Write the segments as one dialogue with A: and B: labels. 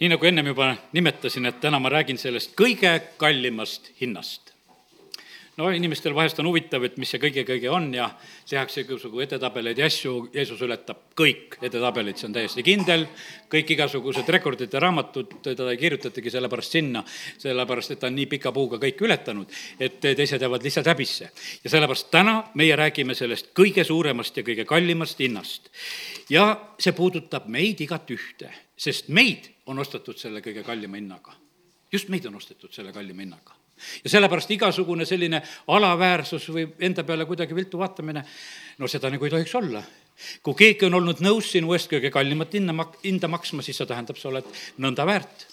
A: nii nagu ennem juba nimetasin, et täna ma räägin sellest kõige kallimast hinnast. No inimestel vahest on huvitav, et mis see kõige-kõige on ja tehakse igasugu edetabeleid ja asju, Jeesus ületab kõik edetabelid, see on täiesti kindel, kõik igasugused rekordid ja raamatud, teda ei kirjutatagi sellepärast sinna, sellepärast et ta on nii pika puuga kõik ületanud, et teised jäävad lihtsalt häbisse. ja sellepärast täna meie räägime sellest kõige suuremast ja kõige kallimast hinnast. ja see puudutab meid igat ühte, sest meid on ostetud selle kõige kallima hinnaga. just meid on ostetud selle kallima hinnaga. Ja sellepärast igasugune selline alaväärsus või enda peale kuidagi viltu vaatamine, no seda nagu ei tohiks olla. kui keegi on olnud nõus sinu eest kõige kallimat hinna mak-, hinda maksma, siis see tähendab, sa oled nõnda väärt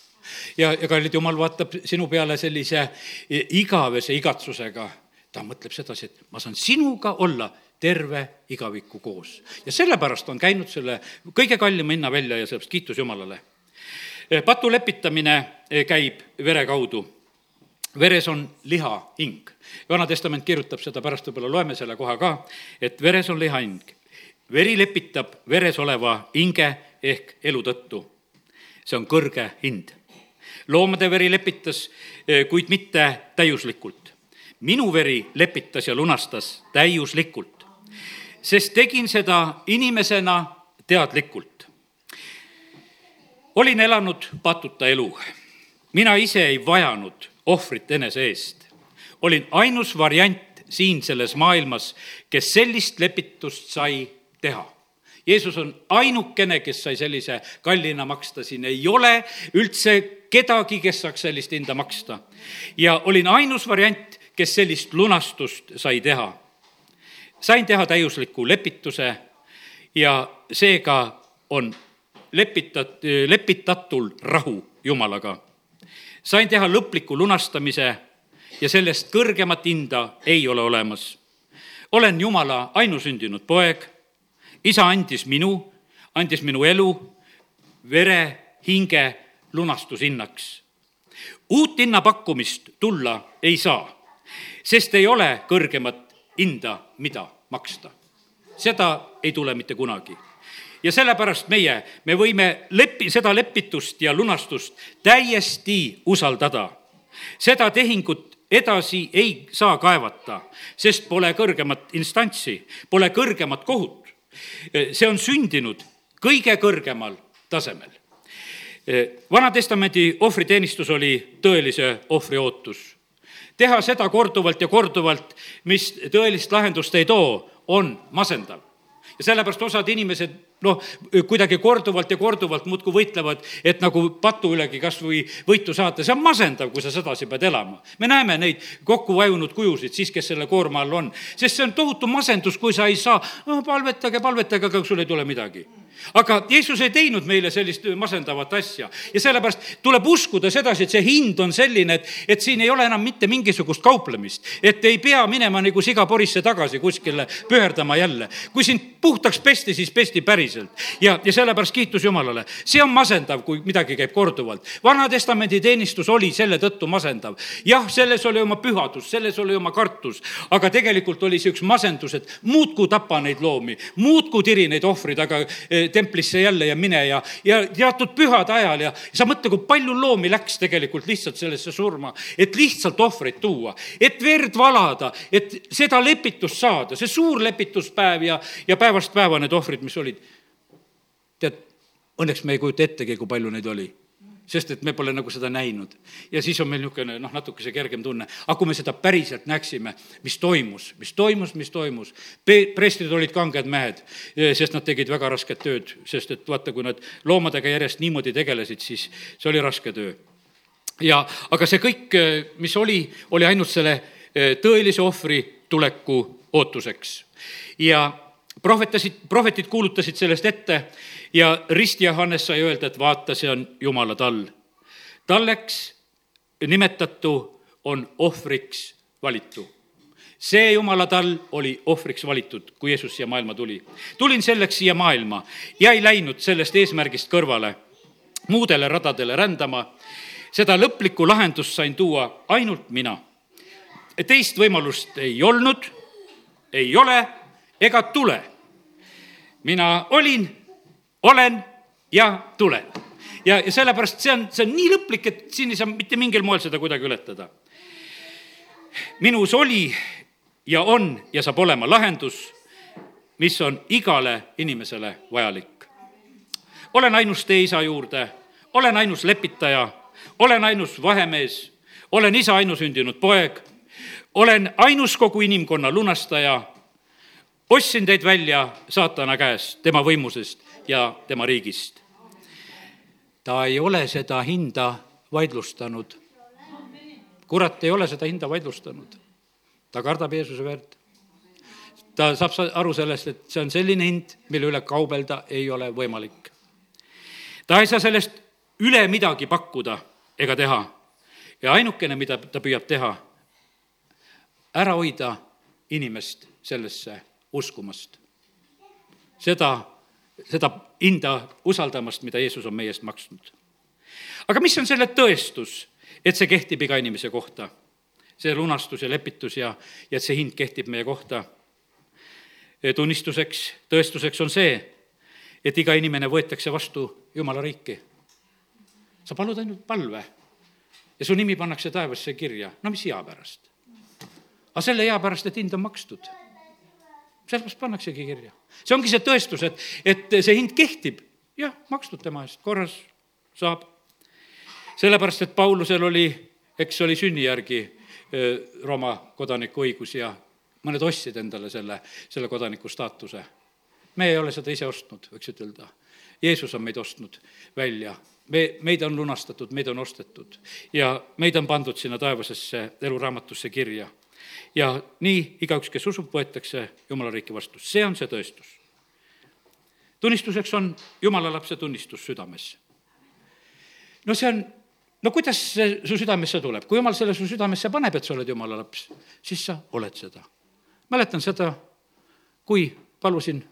A: ja, ja kallid jumal vaatab sinu peale sellise igavese igatsusega. ta mõtleb sedasi, et ma saan sinuga olla terve igaviku koos. ja sellepärast on käinud selle kõige kallima hinna välja ja sellepärast kiitus Jumalale patu lepitamine käib vere kaudu. Veres on liha hing. vana testament kirjutab seda, pärast võib-olla loeme selle koha ka, et veres on liha hing. veri lepitab veres oleva hinge ehk elu tõttu. see on kõrge hind. loomade veri lepitas, eh, kuid mitte täiuslikult. minu veri lepitas ja lunastas täiuslikult, sest tegin seda inimesena teadlikult olin elanud patuta elu. mina ise ei vajanud ohvrit enese eest. olin ainus variant siin selles maailmas, kes sellist lepitust sai teha. Jeesus on ainukene, kes sai sellise kallina maksta, siin ei ole üldse kedagi, kes saaks sellist hinda maksta. ja olin ainus variant, kes sellist lunastust sai teha. sain teha täiusliku lepituse ja seega on lepitat-, lepitatul rahu Jumalaga. Sain teha lõpliku lunastamise ja sellest kõrgemat hinda ei ole olemas. olen Jumala ainusündinud poeg, isa andis minu, andis minu elu, vere, hinge lunastushinnaks. uut hinnapakkumist tulla ei saa, sest ei ole kõrgemat hinda, mida maksta. seda ei tule mitte kunagi ja sellepärast meie, me võime lepi-, seda lepitust ja lunastust täiesti usaldada. seda tehingut edasi ei saa kaevata, sest pole kõrgemat instantsi, pole kõrgemat kohut. see on sündinud kõige kõrgemal tasemel. Vana-testamendi ohvriteenistus oli tõelise ohvri ootus. teha seda korduvalt ja korduvalt, mis tõelist lahendust ei too, on masendav ja sellepärast osad inimesed noh, kuidagi korduvalt ja korduvalt muudkui võitlevad, et nagu patu ülegi kas või võitu saada, see on masendav, kui sa sedasi pead elama. me näeme neid kokku vajunud kujusid siis, kes selle koorma all on, sest see on tohutu masendus, kui sa ei saa oh,, palvetage, palvetage, aga sul ei tule midagi aga Jeesus ei teinud meile sellist masendavat asja ja sellepärast tuleb uskuda sedasi, et see hind on selline, et, et siin ei ole enam mitte mingisugust kauplemist. et ei pea minema nagu siga porisse tagasi kuskile pöördama jälle. kui sind puhtaks pesti, siis pesti päriselt. ja, ja sellepärast kiitus Jumalale. see on masendav, kui midagi käib korduvalt. Vana-testamendi teenistus oli selle tõttu masendav. jah, selles oli oma pühadus, selles oli oma kartus, aga tegelikult oli see üks masendus, et muudkui tapa neid loomi, muudkui tiri neid ohvreid, aga eh, templisse jälle ja mine ja, ja teatud pühade ajal ja sa mõtle, kui palju loomi läks tegelikult lihtsalt sellesse surma, et lihtsalt ohvreid tuua, et verd valada, et seda lepitust saada, see suur lepituspäev ja, ja päevast päeva need ohvrid, mis olid. tead, õnneks me ei kujuta ettegi, kui palju neid oli sest et me pole nagu seda näinud. ja siis on meil niisugune noh, natukese kergem tunne. aga kui me seda päriselt näeksime, mis toimus, mis toimus, mis toimus, prestid olid kanged mehed, sest nad tegid väga rasket tööd, sest et vaata, kui nad loomadega järjest niimoodi tegelesid, siis see oli raske töö. ja aga see kõik, mis oli, oli ainult selle eh, tõelise ohvri tuleku ootuseks. ja prohvetasid, prohvetid kuulutasid sellest ette ja risti Johannes sai öelda, et vaata, see on Jumala tall. talleks nimetatu on ohvriks valitu see jumala tall oli ohvriks valitud, kui Jeesus siia maailma tuli. tulin selleks siia maailma ja ei läinud sellest eesmärgist kõrvale, muudele radadele rändama. seda lõplikku lahendust sain tuua ainult mina. teist võimalust ei olnud, ei ole ega tule. mina olin olen ja tulen. ja, ja sellepärast see on, see on nii lõplik, et siin ei saa mitte mingil moel seda kuidagi ületada. minus oli ja on ja saab olema lahendus, mis on igale inimesele vajalik. olen ainus tee isa juurde, olen ainus lepitaja, olen ainus vahemees, olen isa ainusündinud poeg, olen ainus kogu inimkonna lunastaja, ostsin teid välja saatana käest, tema võimusest ja tema riigist. ta ei ole seda hinda vaidlustanud. kurat ei ole seda hinda vaidlustanud. ta kardab Jeesuse verd. ta saab aru sellest, et see on selline hind, mille üle kaubelda ei ole võimalik. ta ei saa sellest üle midagi pakkuda ega teha. ja ainukene, mida ta püüab teha, ära hoida inimest sellesse uskumast. seda seda hinda usaldamast, mida Jeesus on meie eest maksnud. aga mis on selle tõestus, et see kehtib iga inimese kohta? see lunastus ja lepitus ja, ja et see hind kehtib meie kohta. tunnistuseks, tõestuseks on see, et iga inimene võetakse vastu Jumala riiki. sa palud ainult palve ja su nimi pannakse taevasse kirja, no mis hea pärast? aga selle hea pärast, et hind on makstud sellepärast pannaksegi kirja. see ongi see tõestus, et, et see hind kehtib, jah, makstud tema eest, korras saab. sellepärast, et Paulusel oli, eks oli sünni järgi Rooma kodaniku õigus ja mõned ostsid endale selle, selle kodaniku staatuse. me ei ole seda ise ostnud, võiks ütelda. Jeesus on meid ostnud välja, me, meid on lunastatud, meid on ostetud ja meid on pandud sinna taevasesse eluraamatusse kirja ja nii igaüks, kes usub, võetakse Jumala riiki vastu, see on see tõestus. tunnistuseks on Jumala lapse tunnistus südames. no see on, no kuidas see su südamesse tuleb, kui Jumal selle su südamesse paneb, et sa oled Jumala laps, siis sa oled seda. mäletan seda, kui palusin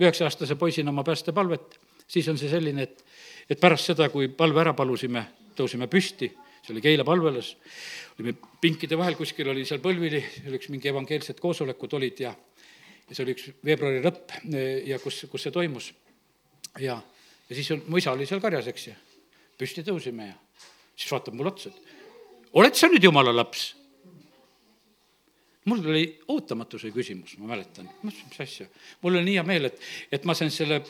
A: üheksa-aastase poisina oma päästepalvet, siis on see selline, et, et pärast seda, kui palve ära palusime, tõusime püsti, see oli Keila palvelas, olime pinkide vahel, kuskil oli seal põlvili, seal üks mingi evangeelsed koosolekud olid ja ja see oli üks veebruari lõpp ja kus, kus see toimus. ja, ja siis on, mu isa oli seal karjas, eks ju. püsti tõusime ja siis vaatab mulle otsa, et oled sa nüüd jumala laps? mul oli ootamatu see küsimus, ma mäletan, ma mõtlesin, mis asja. mul oli nii hea meel, et, et ma sain selle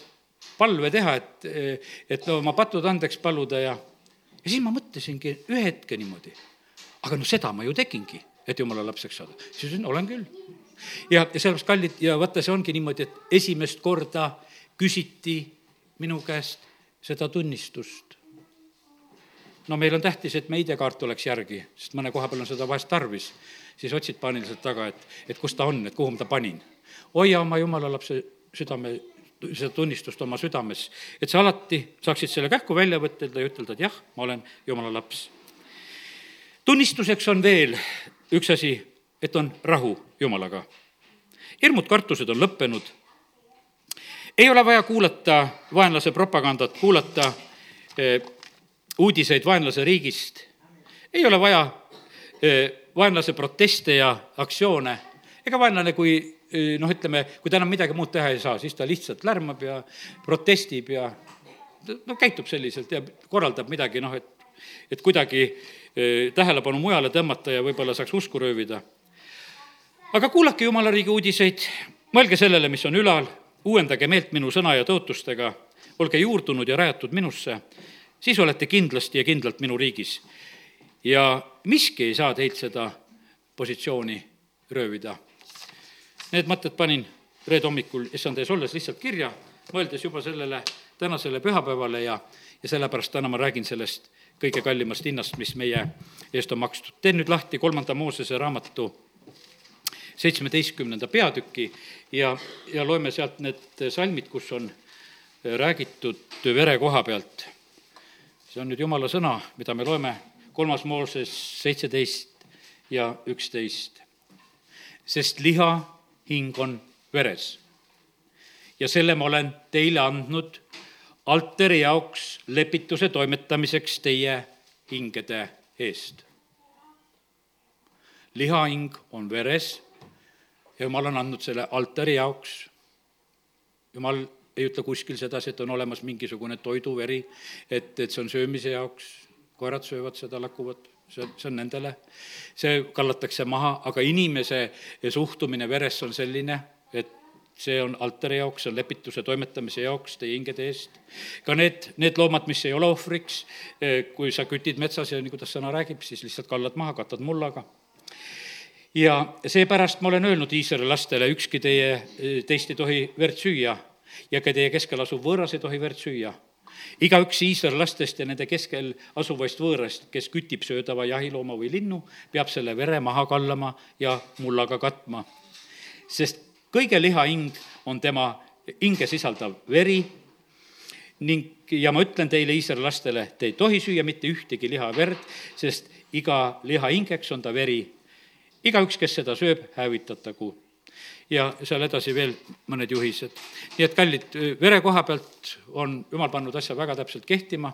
A: palve teha, et, et no oma patud andeks paluda ja, ja siis ma mõtlesingi ühe hetke niimoodi aga noh, seda ma ju tegingi, et jumala lapseks saada. siis ütlesin, olen küll. ja, ja sellepärast, kallid, ja vaata, see ongi niimoodi, et esimest korda küsiti minu käest seda tunnistust. no meil on tähtis, et meie ID-kaart oleks järgi, sest mõne koha peal on seda vahest tarvis. siis otsid paaniliselt taga, et, et kus ta on, et kuhu ma ta panin. hoia oma jumala lapse südame seda tunnistust oma südames, et sa alati saaksid selle kähku välja võtelda ja ütelda, et jah, ma olen jumala laps tunnistuseks on veel üks asi, et on rahu Jumalaga. hirmud, kartused on lõppenud. ei ole vaja kuulata vaenlase propagandat, kuulata eh, uudiseid vaenlase riigist. ei ole vaja eh, vaenlase proteste ja aktsioone. ega vaenlane, kui noh, ütleme, kui ta enam midagi muud teha ei saa, siis ta lihtsalt lärmab ja protestib ja no käitub selliselt ja korraldab midagi, noh, et, et kuidagi tähelepanu mujale tõmmata ja võib-olla saaks usku röövida. aga kuulake Jumala riigi uudiseid, mõelge sellele, mis on ülal, uuendage meelt minu sõna ja tõotustega, olge juurdunud ja rajatud minusse, siis olete kindlasti ja kindlalt minu riigis. ja miski ei saa teilt seda positsiooni röövida. Need mõtted panin reede hommikul issand ees olles lihtsalt kirja, mõeldes juba sellele tänasele pühapäevale ja, ja sellepärast täna ma räägin sellest kõige kallimast hinnast, mis meie eest on makstud. teen nüüd lahti kolmanda Moosese raamatu seitsmeteistkümnenda peatüki ja, ja loeme sealt need salmid, kus on räägitud vere koha pealt. see on nüüd jumala sõna, mida me loeme, kolmas Mooses seitseteist ja üksteist. sest liha hing on veres ja selle ma olen teile andnud alteri jaoks lepituse toimetamiseks teie hingede eest. lihahing on veres ja jumal on andnud selle altari jaoks. jumal ei ütle kuskil sedasi, et on olemas mingisugune toiduveri, et, et see on söömise jaoks, koerad söövad seda, lakuvad, see, see on nendele, see kallatakse maha, aga inimese suhtumine veresse on selline, et see on altari jaoks, see on lepituse toimetamise jaoks teie hingede eest. ka need, need loomad, mis ei ole ohvriks, kui sa kütid metsas ja nii, kuidas sõna räägib, siis lihtsalt kallad maha, katad mullaga ja seepärast ma olen öelnud Iisraeli lastele, ükski teie, teist ei tohi verd süüa ja ka teie keskel asuv võõras ei tohi verd süüa. Igaüks Iisraeli lastest ja nende keskel asuvaist võõrast, kes kütib söödava jahilooma või linnu, peab selle vere maha kallama ja mullaga katma. sest kõige lihahing on tema hinge sisaldav veri ning, ja ma ütlen teile, Iisraeli lastele, te ei tohi süüa mitte ühtegi lihaverd, sest iga lihahingeks on ta veri igaüks, kes seda sööb, hävitatagu. Ja seal edasi veel mõned juhised. nii et kallid, vere koha pealt on jumal pannud asja väga täpselt kehtima.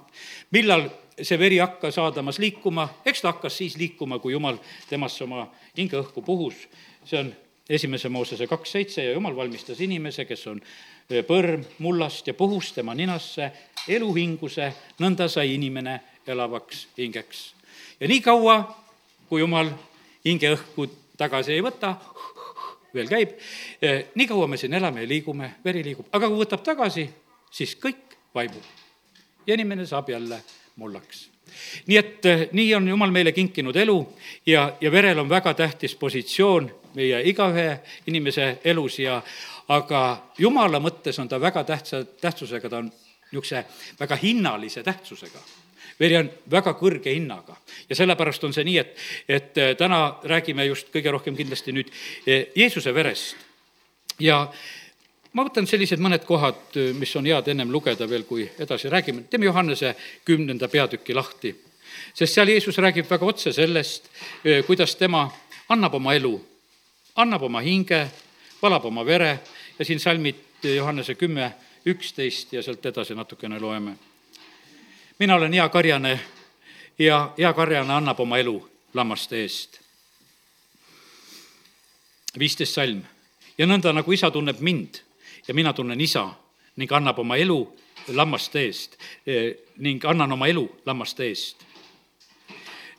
A: millal see veri hakkas Aadamas liikuma, eks ta hakkas siis liikuma, kui jumal temasse oma hingeõhku puhus. see on esimese Moosese kaks seitse ja jumal valmistas inimese, kes on põrm mullast ja puhus tema ninasse eluhinguse, nõnda sai inimene elavaks hingeks. ja nii kaua, kui jumal hingeõhku tagasi ei võta, veel käib, nii kaua me siin elame ja liigume, veri liigub, aga kui võtab tagasi, siis kõik vaibub. ja inimene saab jälle mullaks. nii et eh, nii on Jumal meile kinkinud elu ja, ja verel on väga tähtis positsioon meie igaühe inimese elus ja aga Jumala mõttes on ta väga tähtsa, tähtsusega, ta on niisuguse väga hinnalise tähtsusega veri on väga kõrge hinnaga ja sellepärast on see nii, et, et äh, täna räägime just kõige rohkem kindlasti nüüd äh, Jeesuse verest. ja ma võtan sellised mõned kohad, äh, mis on head ennem lugeda veel, kui edasi räägime, teeme Johannese kümnenda peatüki lahti. sest seal Jeesus räägib väga otse sellest, kuidas tema annab oma elu, annab oma hinge, valab oma vere ja siin salmid Johannese kümme, üksteist ja sealt edasi natukene loeme mina olen hea karjane ja hea karjane annab oma elu lammaste eest. viisteist salm. ja nõnda, nagu isa tunneb mind ja mina tunnen isa ning annab oma elu lammaste eest eh, ning annan oma elu lammaste eest.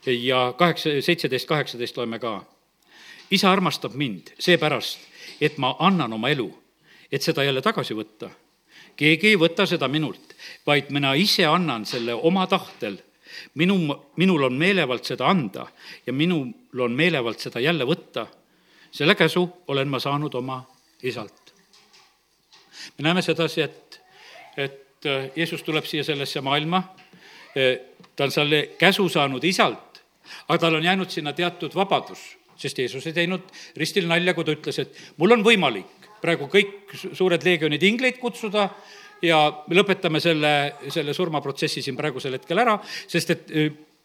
A: ja kaheksa, seitseteist, kaheksateist loeme ka. isa armastab mind seepärast, et ma annan oma elu, et seda jälle tagasi võtta. keegi ei võta seda minult, vaid mina ise annan selle oma tahtel. minu, minul on meelevald seda anda ja minul on meelevald seda jälle võtta. selle käsu olen ma saanud oma isalt. me näeme sedasi, et, et äh, Jeesus tuleb siia sellesse maailma, äh, ta on selle käsu saanud isalt, aga tal on jäänud sinna teatud vabadus, sest Jeesus ei teinud ristil nalja, kui ta ütles, et mul on võimalik praegu kõik suured leegionid ingleid kutsuda ja lõpetame selle, selle surmaprotsessi siin praegusel hetkel ära, sest et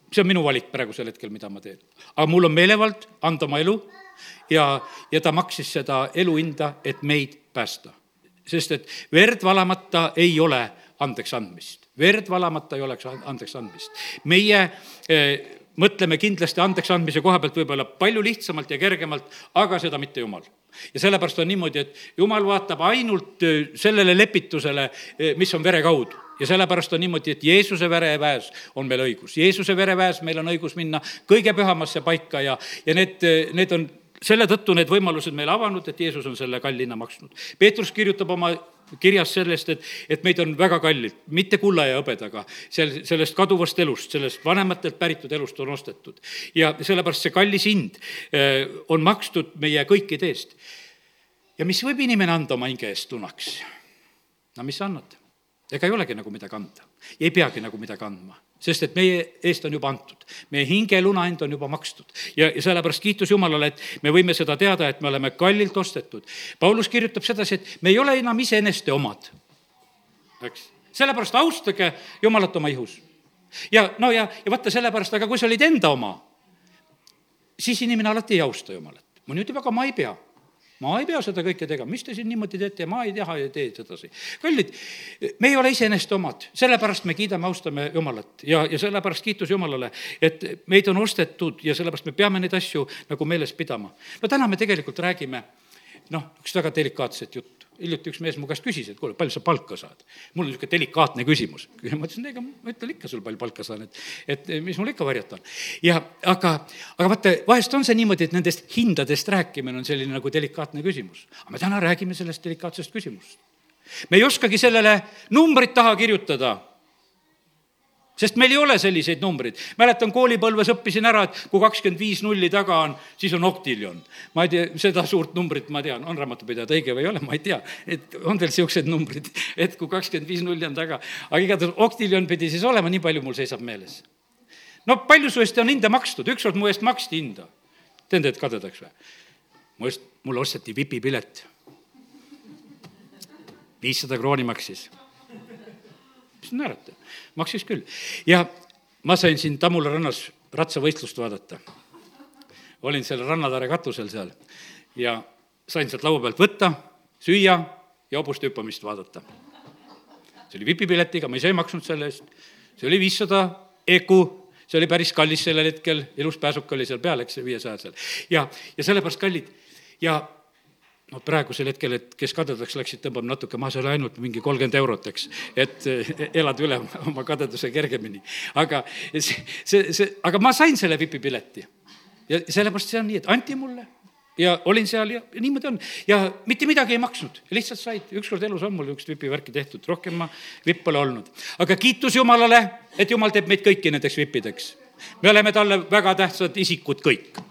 A: see on minu valik praegusel hetkel, mida ma teen. aga mul on meelevald anda oma elu ja, ja ta maksis seda elu hinda, et meid päästa. sest et verd valamata ei ole andeks andmist. verd valamata ei oleks andeks andmist. meie eh, mõtleme kindlasti andeks andmise koha pealt võib-olla palju lihtsamalt ja kergemalt, aga seda mitte Jumal. Ja sellepärast on niimoodi, et jumal vaatab ainult äh, sellele lepitusele, äh, mis on vere kaudu. Ja sellepärast on niimoodi, et Jeesuse vereväes on meil õigus, Jeesuse vereväes meil on õigus minna kõige pühamasse paika ja, ja need, äh, need on selle tõttu need võimalused meile avanud, et Jeesus on selle kalli hinna maksnud. Peetrus kirjutab oma kirjas sellest, et, et meid on väga kallid, mitte kulla ja hõbedaga, sel, sellest kaduvast elust, sellest vanematelt päritud elust on ostetud. ja sellepärast see kallis hind eh, on makstud meie kõikide eest. ja mis võib inimene anda oma hinge eest tunaks? no mis sa annad? ega ei olegi nagu midagi anda. ei peagi nagu midagi andma sest et meie eest on juba antud, meie hinge lunahind on juba makstud ja, ja sellepärast kiitus Jumalale, et me võime seda teada, et me oleme kallilt ostetud. Paulus kirjutab sedasi, et me ei ole enam iseeneste omad, eks, sellepärast austage Jumalat oma ihus. ja no ja, ja vaata sellepärast, aga kui sa olid enda oma, siis inimene alati ei austa Jumalat. mõni ütleb, aga ma ei pea ma ei pea seda kõike tegema, mis te siin niimoodi teete ma ei taha ja tee sedasi. kallid, me ei ole iseenesest omad, sellepärast me kiidame, austame Jumalat ja, ja sellepärast kiitus Jumalale, et meid on ostetud ja sellepärast me peame neid asju nagu meeles pidama. no täna me tegelikult räägime noh, niisugust väga delikaatset juttu. Hiljuti üks mees mu käest küsis, et kuule, palju sa palka saad. mul on niisugune delikaatne küsimus. ma ütlesin, ega ma ütlen ikka sulle, palju palka saan, et, et mis mul ikka varjata on. ja aga, aga vaata, vahest on see niimoodi, et nendest hindadest rääkimine on selline nagu delikaatne küsimus. aga me täna räägime sellest delikaatsest küsimusest. me ei oskagi sellele numbrit taha kirjutada sest meil ei ole selliseid numbreid. mäletan, koolipõlves õppisin ära, et kui kakskümmend viis nulli taga on, siis on oktiljon. ma ei tea, seda suurt numbrit ma tean, on raamatupidajad õige või ei ole, ma ei tea. et on teil niisugused numbrid, et kui kakskümmend viis nulli on taga, aga igatahes oktiljon pidi siis olema, nii palju mul seisab meeles. no palju su eest on hinda makstud, ükskord mu eest maksti hinda. teen teid kadedaks või? mu eest, mulle osteti vipipilet. viissada krooni maksis. Mis naerate? maksis küll. ja ma sain siin Tammula rannas ratsavõistlust vaadata. olin seal rannatare katusel seal ja sain sealt laua pealt võtta, süüa ja hobuste hüppamist vaadata. see oli vipipiletiga, ma ise ei maksnud selle eest, see oli viissada EKU, see oli päris kallis sellel hetkel, ilus pääsuke oli seal peal, eks, viiesajasel. ja, ja sellepärast kallid ja no praegusel hetkel, et kes kadedaks läksid, tõmbab natuke maha, see oli ainult mingi kolmkümmend eurot, eks, et eh, elada üle oma kadeduse kergemini. aga see, see, see, aga ma sain selle vipipileti. ja sellepärast see on nii, et anti mulle ja olin seal ja, ja niimoodi on. ja mitte midagi ei maksnud, lihtsalt said, ükskord elus on mul niisugust vipivärki tehtud, rohkem ma vipp pole olnud. aga kiitus Jumalale, et Jumal teeb meid kõiki nendeks vippideks. me oleme talle väga tähtsad isikud kõik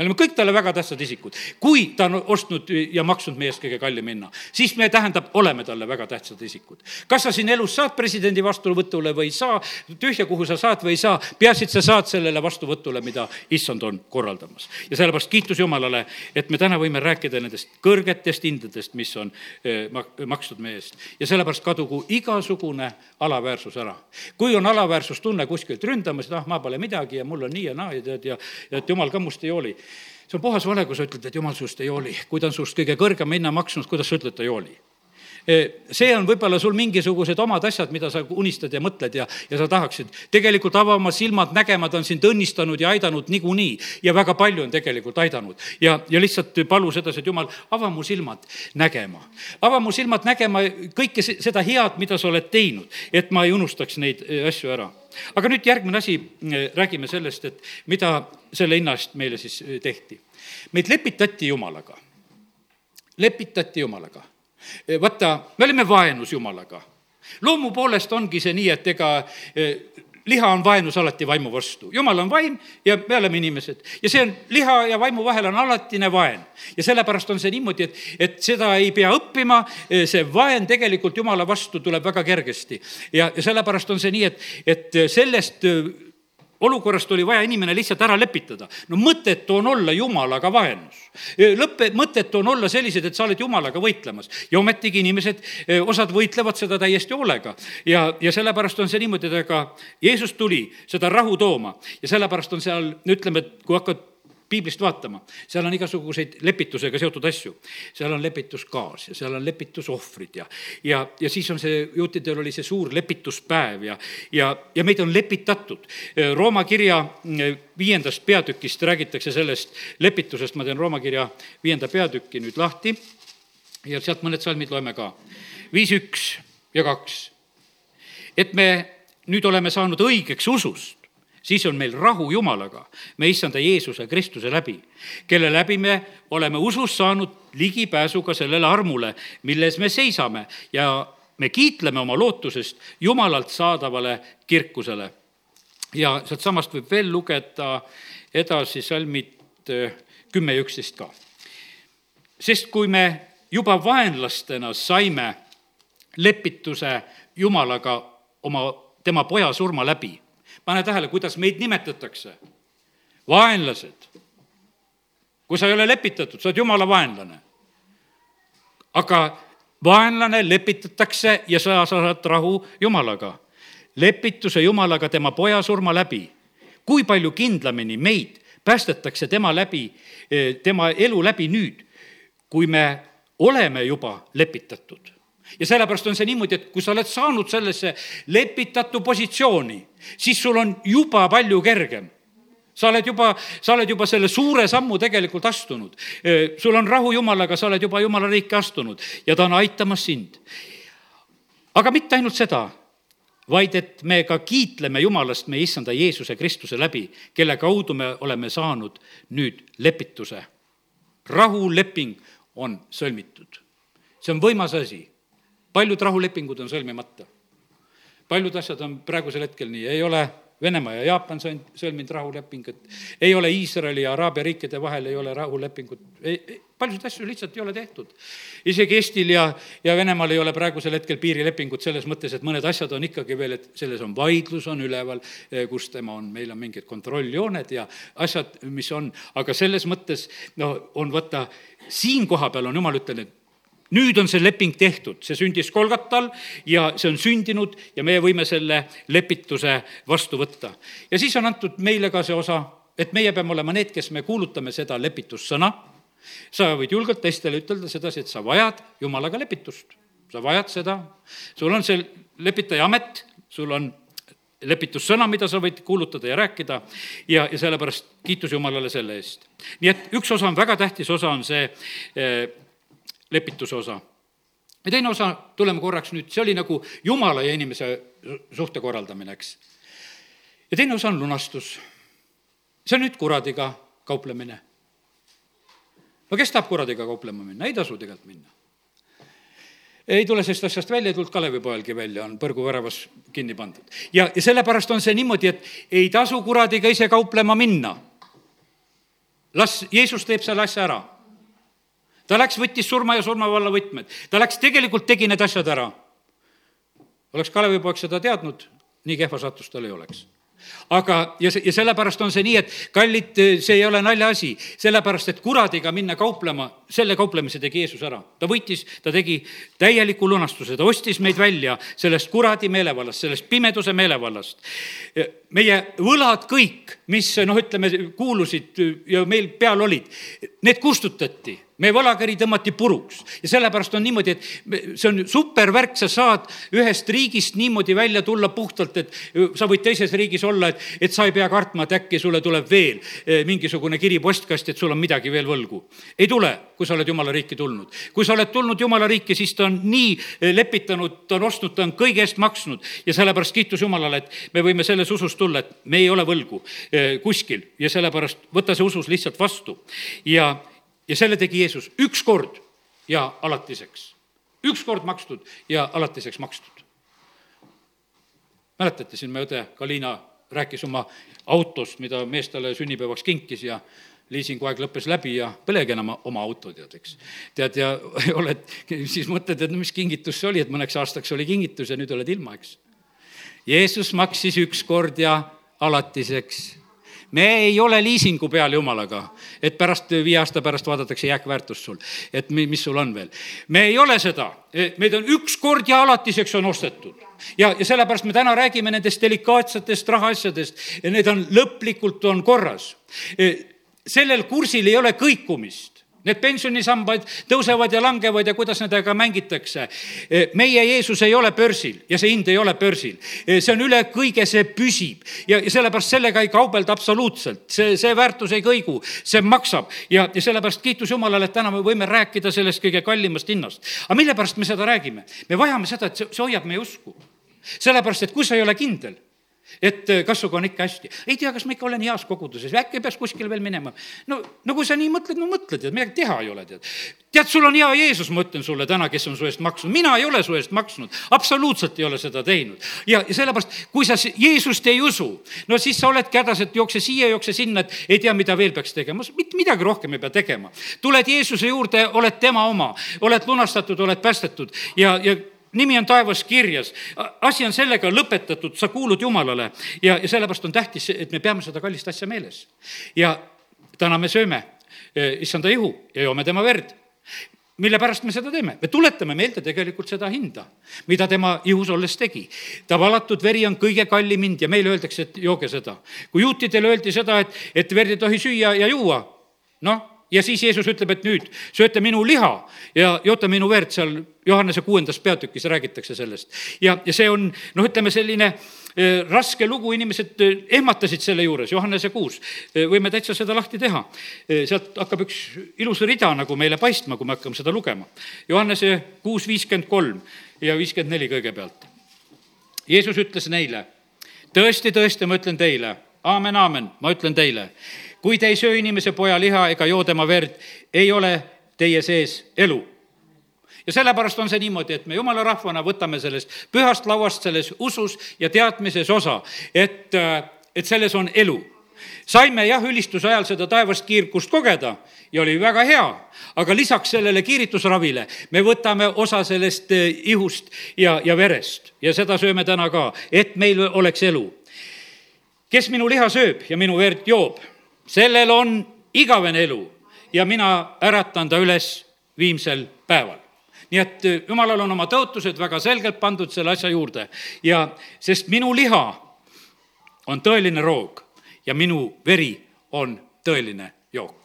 A: me oleme kõik talle väga tähtsad isikud. kui ta on ostnud ja maksnud meie eest kõige kallima hinna, siis me, tähendab, oleme talle väga tähtsad isikud. kas sa siin elus saad presidendi vastuvõtule või ei saa, tühja, kuhu sa saad või ei saa, peaasi, et sa saad sellele vastuvõtule, mida issand on korraldamas. ja sellepärast kiitus Jumalale, et me täna võime rääkida nendest kõrgetest hindadest, mis on eh, makstud meie eest. ja sellepärast kadugu igasugune alaväärsus ära. kui on alaväärsustunne kuskilt ründamas, et ah, ma pole midagi ja mul on nii ja naa ja tead ja, ja et jumal ka must ei hooli see on puhas vale, kui sa ütled, et jumal sinust ei hooli. kui ta on sinust kõige kõrgema hinna maksnud, kuidas sa ütled, ta ei hooli? E, see on võib-olla sul mingisugused omad asjad, mida sa unistad ja mõtled ja, ja sa tahaksid. tegelikult ava oma silmad nägema, ta on sind õnnistanud ja aidanud niikuinii ja väga palju on tegelikult aidanud. ja, ja lihtsalt palu sedasi, et jumal, ava mu silmad nägema. ava mu silmad nägema kõike seda head, mida sa oled teinud, et ma ei unustaks neid e, asju ära aga nüüd järgmine asi, äh, räägime sellest, et mida selle hinna eest meile siis äh, tehti. meid lepitati Jumalaga, lepitati Jumalaga. Äh, vaata, me olime vaenus Jumalaga. loomu poolest ongi see nii, et ega liha on vaenus alati vaimu vastu. jumal on vaim ja me oleme inimesed. ja see on, liha ja vaimu vahel on alatine vaen. ja sellepärast on see niimoodi, et, et seda ei pea õppima, see vaen tegelikult jumala vastu tuleb väga kergesti. ja, ja sellepärast on see nii, et, et sellest olukorrast oli vaja inimene lihtsalt ära lepitada. no mõttetu on olla jumalaga vaenus. lõppe, mõttetu on olla sellised, et sa oled jumalaga võitlemas ja ometigi inimesed, osad võitlevad seda täiesti hoolega. ja, ja sellepärast on see niimoodi, et ega Jeesus tuli seda rahu tooma ja sellepärast on seal, ütleme, et kui hakkad piiblist vaatama, seal on igasuguseid lepitusega seotud asju. seal on lepitusgaas ja seal on lepitusohvrid ja, ja, ja siis on see, juutidel oli see suur lepituspäev ja, ja, ja meid on lepitatud. Rooma kirja viiendast peatükist räägitakse sellest lepitusest, ma teen Rooma kirja viienda peatüki nüüd lahti ja sealt mõned salmid loeme ka. viis, üks ja kaks. et me nüüd oleme saanud õigeks usust siis on meil rahu Jumalaga, me issanda Jeesuse Kristuse läbi, kelle läbi me oleme usus saanud ligipääsuga sellele armule, milles me seisame ja me kiitleme oma lootusest Jumalalt saadavale kirkusele. ja sealtsamast võib veel lugeda edasi salmid äh, kümme ja üksteist ka. sest kui me juba vaenlastena saime lepituse Jumalaga oma, tema poja surma läbi pane tähele, kuidas meid nimetatakse. vaenlased. kui sa ei ole lepitatud, sa oled jumala vaenlane. aga vaenlane lepitatakse ja sa saad rahu Jumalaga. lepituse Jumalaga tema poja surma läbi. kui palju kindlamini meid päästetakse tema läbi, tema elu läbi nüüd, kui me oleme juba lepitatud ja sellepärast on see niimoodi, et kui sa oled saanud sellesse lepitatu positsiooni, siis sul on juba palju kergem sa oled juba, sa oled juba selle suure sammu tegelikult astunud. sul on rahu Jumalaga, sa oled juba Jumala riiki astunud ja ta on aitamas sind. aga mitte ainult seda, vaid et me ka kiitleme Jumalast meie issanda Jeesuse Kristuse läbi, kelle kaudu me oleme saanud nüüd lepituse. rahuleping on sõlmitud. see on võimas asi. Paljud rahulepingud on sõlmimata. paljud asjad on praegusel hetkel nii, ei ole Venemaa ja Jaapan sõlminud rahulepingut, ei ole Iisraeli ja Araabia riikide vahel ei ole rahulepingut, paljusid asju lihtsalt ei ole tehtud. isegi Eestil ja, ja Venemaal ei ole praegusel hetkel piirilepingut selles mõttes, et mõned asjad on ikkagi veel, et selles on vaidlus on üleval, eh, kus tema on, meil on mingid kontrolljooned ja asjad, mis on, aga selles mõttes no on võtta, siin koha peal on jumal ütelnud, nüüd on see leping tehtud, see sündis Kolgatal ja see on sündinud ja meie võime selle lepituse vastu võtta. ja siis on antud meile ka see osa, et meie peame olema need, kes me kuulutame seda lepitussõna. sa võid julgelt teistele ütelda sedasi, et sa vajad Jumalaga lepitust. sa vajad seda, sul on see lepitaja amet, sul on lepitussõna, mida sa võid kuulutada ja rääkida ja, ja sellepärast kiitus Jumalale selle eest. nii et üks osa on, väga tähtis osa on see eh, lepituse osa. ja teine osa, tuleme korraks nüüd, see oli nagu jumala ja inimese suhte korraldamine, eks. ja teine osa on lunastus. see on nüüd kuradiga kauplemine. no kes tahab kuradiga kauplema minna, ei tasu tegelikult minna ei tule sellest asjast välja, ei tulnud Kalevipojalgi välja, on põrguväravas kinni pandud. ja, ja sellepärast on see niimoodi, et ei tasu kuradiga ise kauplema minna. las Jeesus teeb selle asja ära ta läks, võttis surma ja surmavalla võtmed, ta läks, tegelikult tegi need asjad ära. oleks Kalevipoeg seda teadnud, nii kehva satust tal ei oleks aga, ja see, ja sellepärast on see nii, et kallid, see ei ole naljaasi, sellepärast et kuradiga minna kauplema, selle kauplemise tegi Jeesus ära. ta võitis, ta tegi täieliku lunastuse, ta ostis meid välja sellest kuradi meelevallast, sellest pimeduse meelevallast. Meie võlad kõik, mis noh, ütleme, kuulusid ja meil peal olid, need kustutati meie võlakõri tõmmati puruks ja sellepärast on niimoodi, et see on supervärk, sa saad ühest riigist niimoodi välja tulla puhtalt, et sa võid teises riigis olla, et, et sa ei pea kartma, et äkki sulle tuleb veel eh, mingisugune kiri postkasti, et sul on midagi veel võlgu. ei tule, kui sa oled jumala riiki tulnud. kui sa oled tulnud jumala riiki, siis ta on nii eh, lepitanud, ta on ostnud, ta on kõige eest maksnud ja sellepärast kiitus Jumalale, et me võime selles usus tulla, et me ei ole võlgu eh, kuskil ja sellepärast võta see usus lihtsalt vastu ja ja selle tegi Jeesus ükskord ja alatiseks. ükskord makstud ja alatiseks makstud. mäletate, siin meie õde Kalina rääkis oma autost, mida mees talle sünnipäevaks kinkis ja liisingu aeg lõppes läbi ja põlegi enam oma auto, tead, eks. tead, ja oled, siis mõtled, et no mis kingitus see oli, et mõneks aastaks oli kingitus ja nüüd oled ilma, eks. Jeesus maksis ükskord ja alatiseks me ei ole liisingu peal jumalaga, et pärast, viie aasta pärast vaadatakse jääkväärtust sul, et mi, mis sul on veel. me ei ole seda, e, meid on üks kord ja alatiseks on ostetud. ja, ja sellepärast me täna räägime nendest delikaatsetest rahaasjadest ja need on lõplikult, on korras. E, sellel kursil ei ole kõikumist Need pensionisambad tõusevad ja langevad ja kuidas nendega mängitakse. meie Jeesus ei ole börsil ja see hind ei ole börsil. see on üle kõige, see püsib ja sellepärast sellega ei kaubelda absoluutselt. see, see väärtus ei kõigu, see maksab ja, ja sellepärast kiitus Jumalale, et täna me võime rääkida sellest kõige kallimast hinnast. aga mille pärast me seda räägime? me vajame seda, et see, see hoiab meie usku. sellepärast, et kui sa ei ole kindel et äh, kas sinuga on ikka hästi. ei tea, kas ma ikka olen heas koguduses, äkki peaks kuskile veel minema. no, no kui sa nii mõtled, no mõtle, tead, midagi teha ei ole, tead. tead, sul on hea Jeesus, ma ütlen sulle täna, kes on su eest maksnud, mina ei ole su eest maksnud, absoluutselt ei ole seda teinud. ja, ja sellepärast, kui sa Jeesust ei usu, no siis sa oledki hädas, et jookse siia, jookse sinna, et ei tea, mida veel peaks tegema, mitte midagi rohkem ei pea tegema. tuled Jeesuse juurde, oled tema oma, oled lunastatud, oled päästetud ja, ja nimi on taevas kirjas, asi on sellega lõpetatud, sa kuulud Jumalale ja, ja sellepärast on tähtis, et me peame seda kallist asja meeles. ja täna me sööme e, issanda ihu ja joome tema verd mille pärast me seda teeme? me tuletame meelde tegelikult seda hinda, mida tema ihus olles tegi. ta valatud veri on kõige kallim hind ja meile öeldakse, et jooge seda. kui juutidele öeldi seda, et, et verd ei tohi süüa ja juua, noh, ja siis Jeesus ütleb, et nüüd sööte minu liha ja joote minu verd, seal Johannese kuuendas peatükis räägitakse sellest. ja, ja see on noh, ütleme selline eh, raske lugu, inimesed eh, ehmatasid selle juures, Johannese kuus. Eh, võime täitsa seda lahti teha. sealt hakkab üks ilus rida nagu meile paistma, kui me hakkame seda lugema. Johannese kuus viiskümmend kolm ja viiskümmend neli kõigepealt. Jeesus ütles neile, tõesti, tõesti, ma ütlen teile, aamen, aamen, ma ütlen teile kui te ei söö inimese poja liha ega joo tema verd, ei ole teie sees elu. ja sellepärast on see niimoodi, et me jumala rahvana võtame sellest pühast lauast selles usus ja teadmises osa, et, et selles on elu saime jah, ülistuse ajal seda taevast kiirgust kogeda ja oli väga hea, aga lisaks sellele kiiritusravile me võtame osa sellest eh, ihust ja, ja verest ja seda sööme täna ka, et meil oleks elu. kes minu liha sööb ja minu verd joob, sellel on igavene elu ja mina äratan ta üles viimsel päeval nii et äh, jumalal on oma tõotused väga selgelt pandud selle asja juurde ja sest minu liha on tõeline roog ja minu veri on tõeline jook.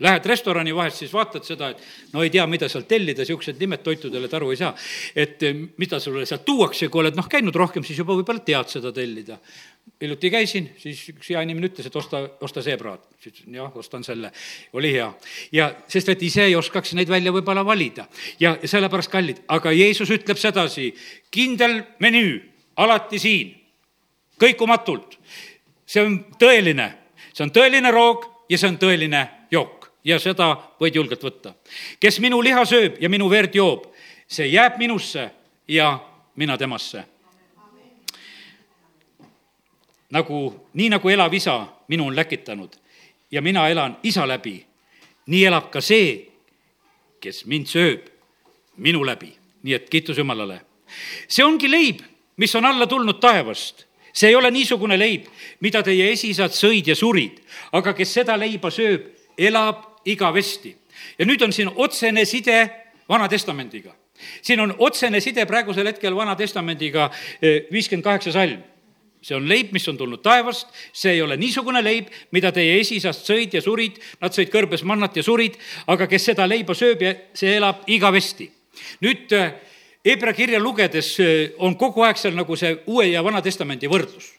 A: Lähed restorani vahest, siis vaatad seda, et no ei tea, mida sealt tellida, niisugused nimed toitudele, et aru ei saa. et äh, mida sulle sealt tuuakse, kui oled noh, käinud rohkem, siis juba võib-olla tead seda tellida hiljuti käisin, siis üks hea inimene ütles, et osta, osta seebraad. siis ütlesin jah, ostan selle, oli hea. ja sest et ise ei oskaks neid välja võib-olla valida ja sellepärast kallid, aga Jeesus ütleb sedasi, kindel menüü, alati siin, kõikumatult. see on tõeline, see on tõeline roog ja see on tõeline jook ja seda võid julgelt võtta. kes minu liha sööb ja minu verd joob, see jääb minusse ja mina temasse nagu, nii nagu elav isa minu on läkitanud ja mina elan isa läbi, nii elab ka see, kes mind sööb minu läbi. nii et kiitus Jumalale. see ongi leib, mis on alla tulnud taevast. see ei ole niisugune leib, mida teie esiisad sõid ja surid, aga kes seda leiba sööb, elab igavesti. ja nüüd on siin otsene side Vana Testamendiga. siin on otsene side praegusel hetkel Vana Testamendiga, eh, viiskümmend kaheksa salm see on leib, mis on tulnud taevast, see ei ole niisugune leib, mida teie esiisast sõid ja surid, nad sõid kõrbes mannat ja surid, aga kes seda leiba sööb ja see elab igavesti. nüüd Hebra kirja lugedes äh, on kogu aeg seal nagu see Uue ja Vana Testamendi võrdlus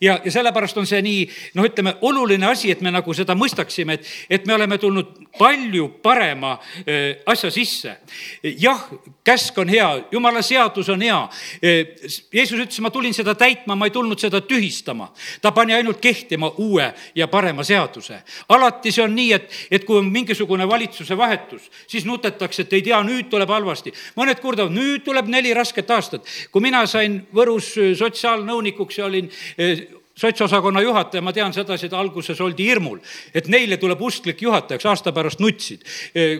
A: ja, ja sellepärast on see nii, noh, ütleme, oluline asi, et me nagu seda mõistaksime, et, et me oleme tulnud palju parema äh, asja sisse. jah, käsk on hea, jumala seadus on hea. Äh, Jeesus ütles, ma tulin seda täitma, ma ei tulnud seda tühistama. ta pani ainult kehtima uue ja parema seaduse. alati see on nii, et, et kui on mingisugune valitsuse vahetus, siis nutetakse, et ei tea, nüüd tuleb halvasti. mõned kurdavad, nüüd tuleb neli rasket aastat. kui mina sain Võrus sotsiaalnõunikuks ja olin sotsosakonna juhataja, ma tean sedasi, et alguses oldi hirmul, et neile tuleb usklik juhatajaks, aasta pärast nutsid.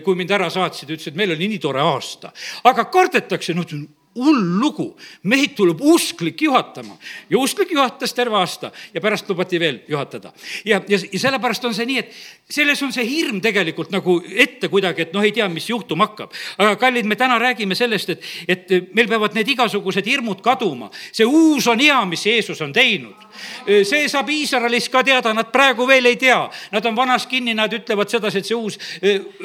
A: kui mind ära saatsid, ütlesid, meil oli nii tore aasta. aga kardetakse, no hull lugu, meid tuleb usklik juhatama ja usklik juhatas terve aasta ja pärast lubati veel juhatada. ja, ja, ja sellepärast on see nii, et selles on see hirm tegelikult nagu ette kuidagi, et noh, ei tea, mis juhtuma hakkab. aga kallid, me täna räägime sellest, et, et meil peavad need igasugused hirmud kaduma. see uus on hea, mis Jeesus on teinud. see saab Iisraelis ka teada, nad praegu veel ei tea. Nad on vanas kinni, nad ütlevad sedasi, et see uus,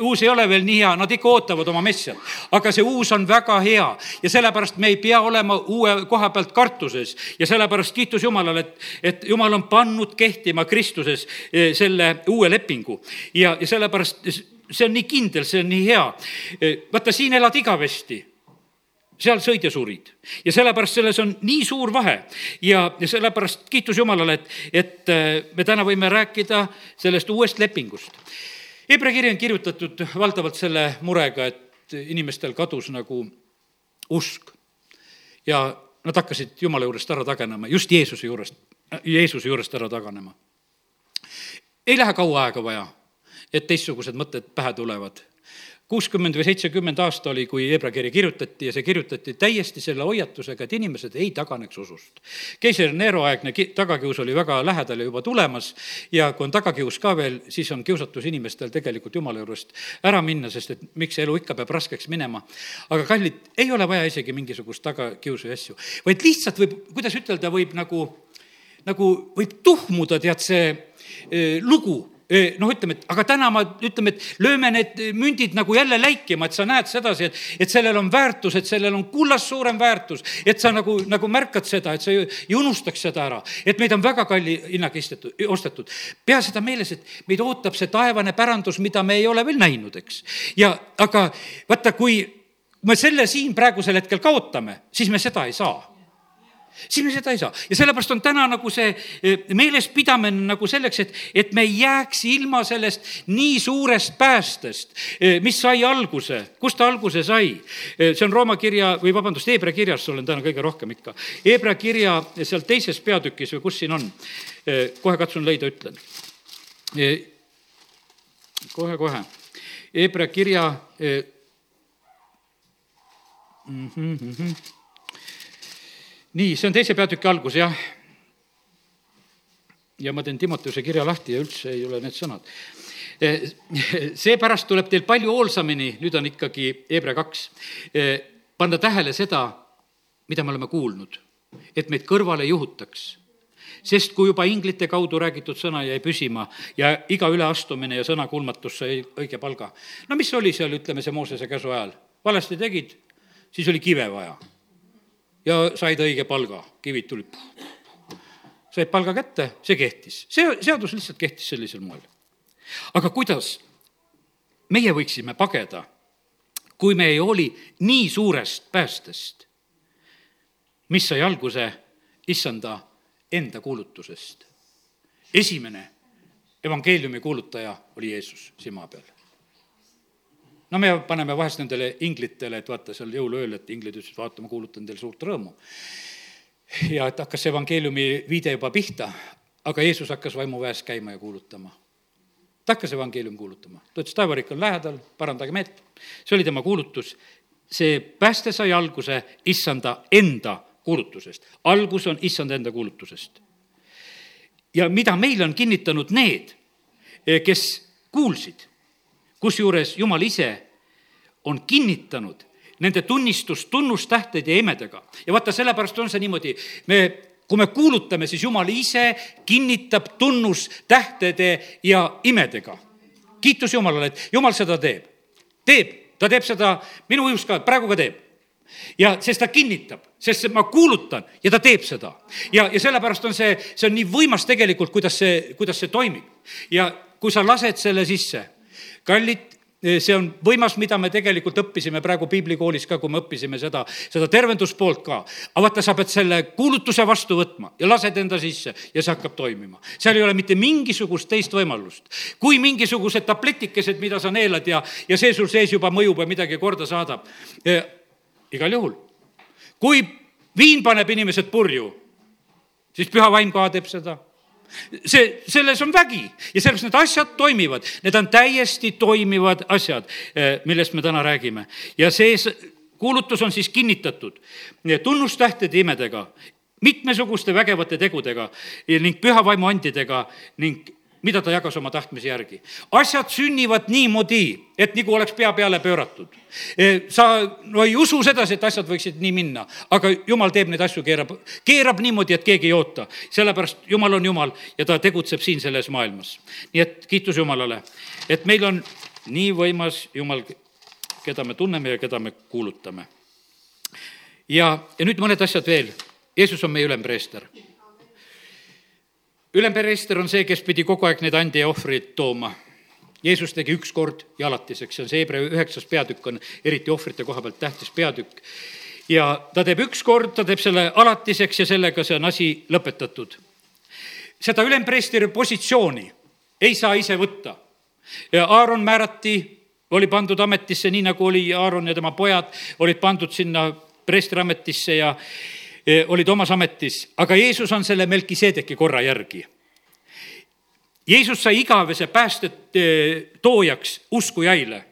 A: uus ei ole veel nii hea, nad ikka ootavad oma messiat. aga see uus on väga hea ja sellepärast me ei pea olema uue koha pealt kartuses. Ja sellepärast kiitus Jumalale, et, et Jumal on pannud kehtima Kristuses eh, selle uue lepingu. Ja, ja sellepärast see on nii kindel, see on nii hea. Eh, vaata, siin elad igavesti. Seal sõid ja surid. Ja sellepärast selles on nii suur vahe. Ja, ja sellepärast kiitus Jumalale, et, et eh, me täna võime rääkida sellest uuest lepingust. Hebra kiri on kirjutatud valdavalt selle murega, et inimestel kadus nagu usk ja nad hakkasid Jumala juurest ära taganema, just Jeesuse juurest, Jeesuse juurest ära taganema. ei lähe kaua aega vaja, et teistsugused mõtted pähe tulevad kuuskümmend või seitsekümmend aasta oli, kui Hebra kiri kirjutati ja see kirjutati täiesti selle hoiatusega, et inimesed ei taganeks usust. keiser Nero aegne tagakius oli väga lähedal ja juba tulemas ja kui on tagakius ka veel, siis on kiusatus inimestel tegelikult jumala juurest ära minna, sest et miks elu ikka peab raskeks minema. aga kallid, ei ole vaja isegi mingisugust tagakiusu ja asju, vaid lihtsalt võib, kuidas ütelda, võib nagu, nagu võib tuhmuda, tead, see eh, lugu noh, ütleme, et aga täna ma, ütleme, et lööme need mündid nagu jälle läikima, et sa näed sedasi, et, et sellel on väärtus, et sellel on kullast suurem väärtus, et sa nagu, nagu märkad seda, et sa ei, ei unustaks seda ära, et meid on väga kalli hinnaga istetud, ostetud. pea seda meeles, et meid ootab see taevane pärandus, mida me ei ole veel näinud, eks. ja aga vaata, kui me selle siin praegusel hetkel kaotame, siis me seda ei saa siis me seda ei saa ja sellepärast on täna nagu see e, meelespidamine nagu selleks, et, et me ei jääks ilma sellest nii suurest päästest, e, mis sai alguse, kust ta alguse sai. E, see on Rooma kirja või vabandust, Hebra kirjas olen täna kõige rohkem ikka. Hebra kirja seal teises peatükis või kus siin on, kohe katsun leida, ütlen. kohe-kohe, Hebra kirja mm. -hmm, mm -hmm nii, see on teise peatüki algus, jah. ja ma teen Timoteuse kirja lahti ja üldse ei ole need sõnad. Eh, seepärast tuleb teil palju hoolsamini, nüüd on ikkagi Hebra kaks, eh, panna tähele seda, mida me oleme kuulnud, et meid kõrvale juhutaks sest kui juba inglite kaudu räägitud sõna jäi püsima ja iga üleastumine ja sõnakulmatus sai õige palga. no mis oli seal, ütleme, see Moosese käsu ajal? valesti tegid, siis oli kive vaja ja said õige palga, kivid tulid. said palga kätte, see kehtis, see seadus lihtsalt kehtis sellisel moel. aga kuidas meie võiksime pageda, kui me ei hooli nii suurest päästest, mis sai alguse issanda enda kuulutusest. esimene evangeeliumi kuulutaja oli Jeesus siin maa peal no me paneme vahest nendele inglitele, et vaata seal jõuluööl, et inglid ütlesid, vaata, ma kuulutan teile suurt rõõmu. ja et hakkas evangeeliumi viide juba pihta, aga Jeesus hakkas vaimuväes käima ja kuulutama. ta hakkas evangeeliumi kuulutama, ta ütles, taevariik on lähedal, parandage meelt. see oli tema kuulutus. see pääste sai alguse issanda enda kuulutusest. algus on issanda enda kuulutusest. ja mida meile on kinnitanud need, kes kuulsid kusjuures Jumal ise on kinnitanud nende tunnistust tunnustähteid ja imedega. ja vaata, sellepärast on see niimoodi, me, kui me kuulutame, siis Jumal ise kinnitab tunnustähtede ja imedega. kiitus Jumalale, et Jumal seda teeb. teeb, ta teeb seda minu ujus ka, praegu ka teeb ja sest ta kinnitab, sest ma kuulutan ja ta teeb seda. ja, ja sellepärast on see, see on nii võimas tegelikult, kuidas see, kuidas see toimib. ja kui sa lased selle sisse, kallid, see on võimas, mida me tegelikult õppisime praegu piiblikoolis ka, kui me õppisime seda, seda tervenduspoolt ka. aga vaata, sa pead selle kuulutuse vastu võtma ja lased enda sisse ja see hakkab toimima. seal ei ole mitte mingisugust teist võimalust. kui mingisugused tabletikesed, mida sa neelad ja, ja see sul sees juba mõjub ja midagi korda saadab e,, igal juhul. kui viin paneb inimesed purju, siis püha vaim ka teeb seda see, selles on vägi. Ja sellepärast need asjad toimivad, need on täiesti toimivad asjad, eh, millest me täna räägime. ja see kuulutus on siis kinnitatud. Tunnustähtede imedega, mitmesuguste vägevate tegudega ning püha vaimu andidega ning mida ta jagas oma tahtmise järgi. asjad sünnivad niimoodi, et nagu oleks pea peale pööratud. E, sa no ei usu sedasi, et asjad võiksid nii minna, aga jumal teeb neid asju, keerab, keerab niimoodi, et keegi ei oota. sellepärast Jumal on Jumal ja ta tegutseb siin selles maailmas. nii et kiitus Jumalale, et meil on nii võimas Jumal, keda me tunneme ja keda me kuulutame. ja, ja nüüd mõned asjad veel. Jeesus on meie ülempreester ülempreester on see, kes pidi kogu aeg neid andi ja ohvreid tooma. Jeesus tegi üks kord ja alatiseks, see on see Hebra üheksas peatükk on eriti ohvrite koha pealt tähtis peatükk. ja ta teeb üks kord, ta teeb selle alatiseks ja sellega see on asi lõpetatud. seda ülempreestri positsiooni ei saa ise võtta. Aaron määrati, oli pandud ametisse, nii nagu oli Aaron ja tema pojad olid pandud sinna preestriametisse ja olid omas ametis, aga Jeesus on selle Melkiseedeki korra järgi. Jeesus sai igavese päästet eh, toojaks uskujaile.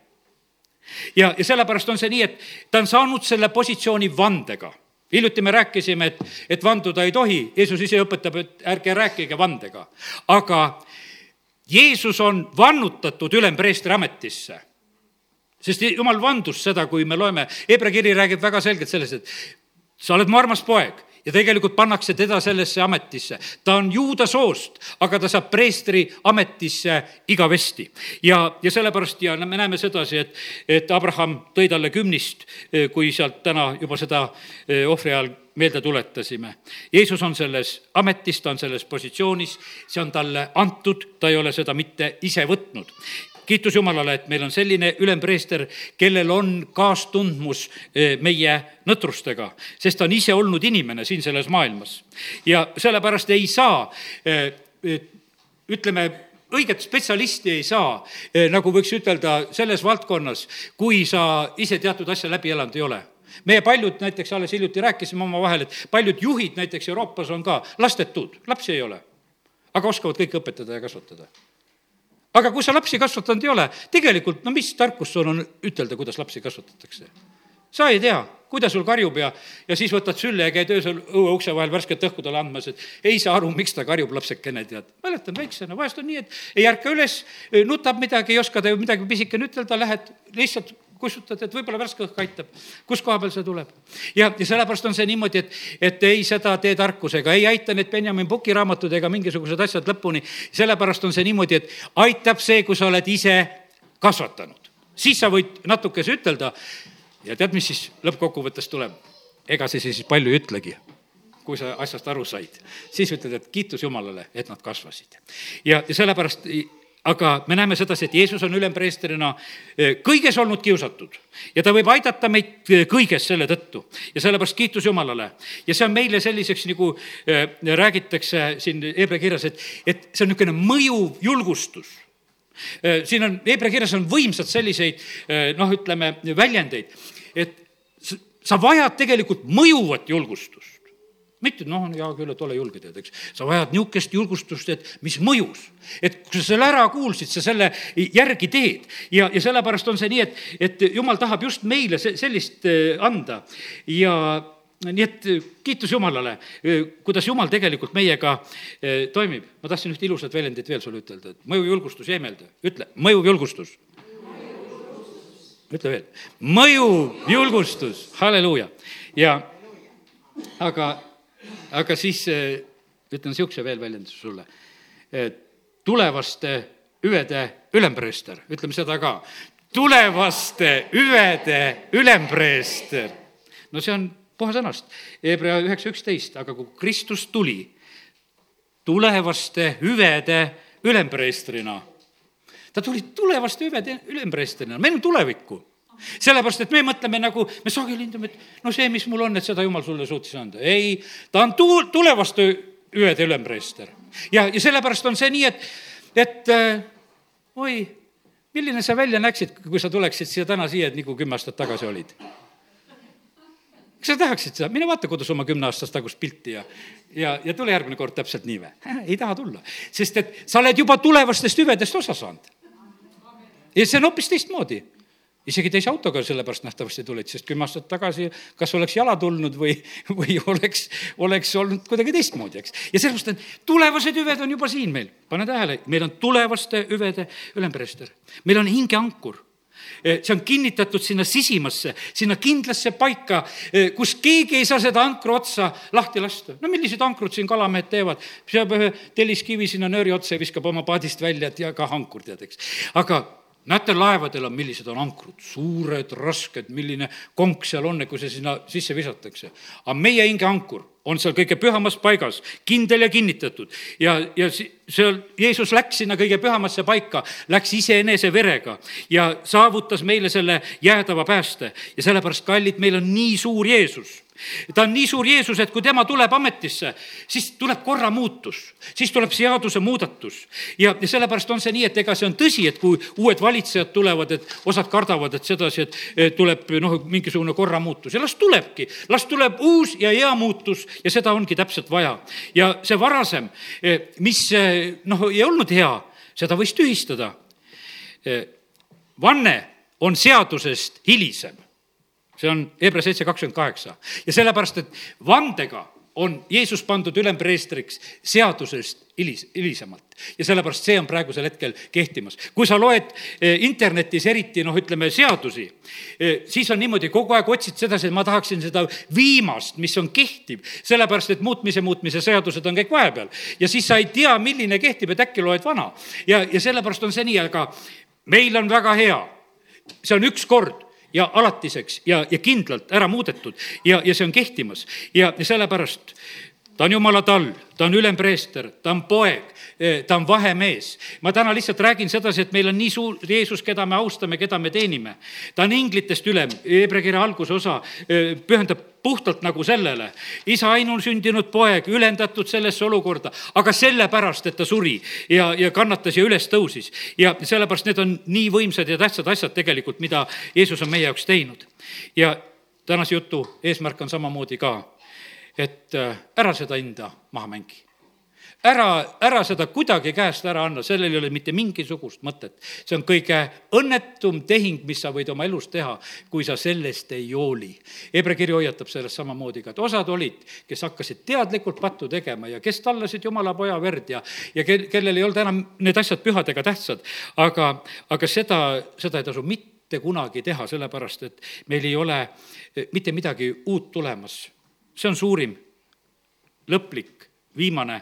A: ja, ja sellepärast on see nii, et ta on saanud selle positsiooni vandega hiljuti me rääkisime, et, et vanduda ei tohi, Jeesus ise õpetab, et ärge rääkige vandega. aga Jeesus on vannutatud ülempreestri ametisse sest jumal vandus seda, kui me loeme, Hebra kiri räägib väga selgelt sellest, et sa oled mu armas poeg ja tegelikult pannakse teda sellesse ametisse. ta on juuda soost, aga ta saab preestri ametisse igavesti. ja, ja sellepärast ja me näeme sedasi, et, et Abraham tõi talle kümnist, kui sealt täna juba seda eh, ohvri ajal meelde tuletasime. Jeesus on selles ametis, ta on selles positsioonis, see on talle antud, ta ei ole seda mitte ise võtnud kiitus Jumalale, et meil on selline ülempreester, kellel on kaastundmus eh, meie nõtrustega, sest ta on ise olnud inimene siin selles maailmas. ja sellepärast ei saa, eh, ütleme, õiget spetsialisti ei saa, eh, nagu võiks ütelda, selles valdkonnas, kui sa ise teatud asja läbi elanud ei ole meie paljud näiteks alles hiljuti rääkisime omavahel, et paljud juhid näiteks Euroopas on ka lastetud, lapsi ei ole, aga oskavad kõike õpetada ja kasvatada aga kui sa lapsi kasvatanud ei ole, tegelikult no mis tarkus sul on ütelda, kuidas lapsi kasvatatakse? sa ei tea, kuidas sul karjub ja, ja siis võtad sülle ja käid öösel õue ukse vahel värsket õhku talle andmas, et ei saa aru, miks ta karjub, lapsekene, tead. mäletan väiksena, vahest on nii, et ei ärka üles, nutab midagi, ei oska ta ju midagi pisikene ütelda, lähed lihtsalt kustutad, et võib-olla värske õhk aitab. kus koha peal see tuleb? ja, ja sellepärast on see niimoodi, et, et ei seda tee tarkusega, ei aita need Benjamin Puki raamatud ega mingisugused asjad lõpuni. sellepärast on see niimoodi, et aitab see, kui sa oled ise kasvatanud. siis sa võid natukese ütelda ja tead, mis siis lõppkokkuvõttes tuleb? ega see siis palju ei ütlegi kui sa asjast aru said, siis ütled, et kiitus Jumalale, et nad kasvasid. ja, ja sellepärast aga me näeme sedasi, et Jeesus on ülempreestrina eh, kõiges olnud kiusatud. Ja ta võib aidata meid eh, kõiges selle tõttu. Ja sellepärast kiitus Jumalale. ja see on meile selliseks, nagu eh, räägitakse siin Hebra kirjas, et, et see on niisugune mõjuv julgustus. Siin on, Hebra kirjas on võimsad selliseid noh, ütleme väljendeid, et sa vajad tegelikult mõjuvat julgustust mitte noh, hea küll, et ole julge, tead, eks. sa vajad niisugust julgustust, et mis mõjus. et kui sa selle ära kuulsid, sa selle järgi teed. ja, ja sellepärast on see nii, et, et jumal tahab just meile se-, sellist äh, anda ja nii et äh, kiitus Jumalale, äh, kuidas Jumal tegelikult meiega toimib. ma tahtsin ühte ilusat väljendit veel sulle ütelda, et mõjuv julgustus jäi meelde, ütle, mõjuv julgustus ütle veel, mõjuv julgustus, halleluuja. ja aga aga siis eh, ütlen niisuguse veel väljenduse sulle. tulevaste hüvede ülempreester, ütleme seda ka. tulevaste hüvede ülempreester. no see on puhasõnast, Hebra üheksa üksteist, aga kui Kristus tuli tulevaste hüvede ülempreestrina, ta tuli tulevaste hüvede ülempreestrina, meil on tulevikku sellepärast, et me mõtleme nagu, me sageli hindame, et no see, mis mul on, et seda jumal sulle suutis anda. ei, ta on tu-, tulevaste ööde ülempreester. ja, ja sellepärast on see nii, et, et äh, oi, milline sa välja näeksid, kui sa tuleksid siia täna siia, et nagu kümme aastat tagasi olid? kas sa tahaksid seda, mine vaata kodus oma kümneaastast tagust pilti ja, ja, ja tule järgmine kord täpselt nii või? ei taha tulla, sest et sa oled juba tulevastest hüvedest osa saanud. ja see on hoopis teistmoodi isegi teise autoga sellepärast nähtavasti tulid, sest kümme aastat tagasi kas oleks jala tulnud või, või oleks, oleks olnud kuidagi teistmoodi, eks. ja sellepärast, et tulevased hüved on juba siin meil, pane tähele, meil on tulevaste hüvede ülempreester. meil on hingeankur eh, see on kinnitatud sinna sisimasse, sinna kindlasse paika, eh, kus keegi ei saa seda ankru otsa lahti lasta. no millised ankrud siin kalamehed teevad, seab ühe telliskivi sinna nööri otsa ja viskab oma paadist välja, et ja ka ankur, tead, eks. aga näete, laevadel on, millised on ankrud, suured, rasked, milline konk seal on, kui see sinna sisse visatakse. aga meie hingeankur on seal kõige pühamas paigas, kindel ja kinnitatud. ja, ja seal Jeesus läks sinna kõige pühamasse paika, läks iseenese verega ja saavutas meile selle jäädava pääste. ja sellepärast, kallid, meil on nii suur Jeesus ta on nii suur Jeesus, et kui tema tuleb ametisse, siis tuleb korra muutus, siis tuleb seaduse muudatus. ja, ja sellepärast on see nii, et ega see on tõsi, et kui uued valitsejad tulevad, et osad kardavad, et sedasi, et tuleb noh, mingisugune korra muutus ja las tulebki, las tuleb uus ja hea muutus ja seda ongi täpselt vaja. ja see varasem, mis noh, ei olnud hea, seda võis tühistada. vanne on seadusest hilisem see on Hebra seitse kakskümmend kaheksa. ja sellepärast, et vandega on Jeesus pandud ülempreestriks seadusest hilis, hilisemalt. ja sellepärast see on praegusel hetkel kehtimas. kui sa loed eh, internetis eriti noh, ütleme seadusi, eh, siis on niimoodi, kogu aeg otsid sedasi, et ma tahaksin seda viimast, mis on kehtiv, sellepärast et muutmise, muutmise seadused on kõik vahepeal. ja siis sa ei tea, milline kehtib, et äkki loed vana. ja, ja sellepärast on see nii, aga meil on väga hea, see on üks kord ja alatiseks ja, ja kindlalt ära muudetud. Ja, ja see on kehtimas. Ja, ja sellepärast ta on jumala tall, ta on ülempreester, ta on poeg, eh, ta on vahemees. ma täna lihtsalt räägin sedasi, et meil on nii suur Jeesus, keda me austame, keda me teenime. ta on inglitest ülem, Hebra kirja alguse osa eh, pühendab puhtalt nagu sellele. isa ainusündinud poeg, ülendatud sellesse olukorda, aga sellepärast, et ta suri ja, ja kannatas ja üles tõusis. ja sellepärast need on nii võimsad ja tähtsad asjad tegelikult, mida Jeesus on meie jaoks teinud. ja tänase jutu eesmärk on samamoodi ka et äh, ära seda hinda maha mängi ära, ära seda kuidagi käest ära anna, sellel ei ole mitte mingisugust mõtet. see on kõige õnnetum tehing, mis sa võid oma elus teha, kui sa sellest ei hooli. Hebra kiri hoiatab sellest samamoodi ka, et osad olid, kes hakkasid teadlikult pattu tegema ja kes tallasid jumala poja verd ja, ja kel, kellel ei olnud enam need asjad pühad ega tähtsad, aga, aga seda, seda ei tasu mitte kunagi teha, sellepärast et meil ei ole mitte midagi uut tulemas see on suurim, lõplik, viimane